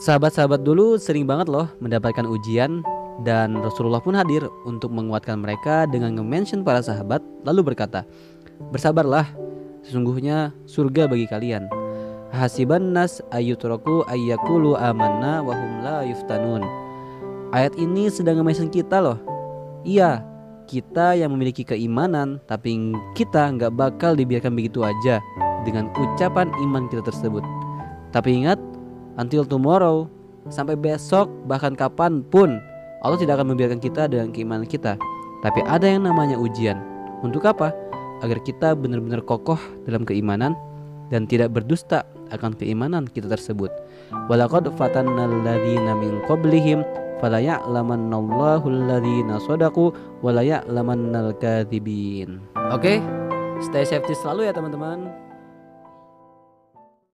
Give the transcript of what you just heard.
Sahabat-sahabat dulu sering banget loh mendapatkan ujian dan Rasulullah pun hadir untuk menguatkan mereka dengan nge-mention para sahabat lalu berkata, "Bersabarlah, sesungguhnya surga bagi kalian." Hasiban nas ayyutraku ayyakulu amanna wa hum la yuftanun. Ayat ini sedang nge-mention kita loh. Iya, kita yang memiliki keimanan tapi kita nggak bakal dibiarkan begitu aja dengan ucapan iman kita tersebut. Tapi ingat, until tomorrow, sampai besok bahkan kapan pun Allah tidak akan membiarkan kita dengan keimanan kita. Tapi ada yang namanya ujian. Untuk apa? Agar kita benar-benar kokoh dalam keimanan dan tidak berdusta akan keimanan kita tersebut. Walaqad fatannal ladzina min qablihim fala ya'lamannallahu shadaqu wa la. Oke, stay safety selalu ya teman-teman.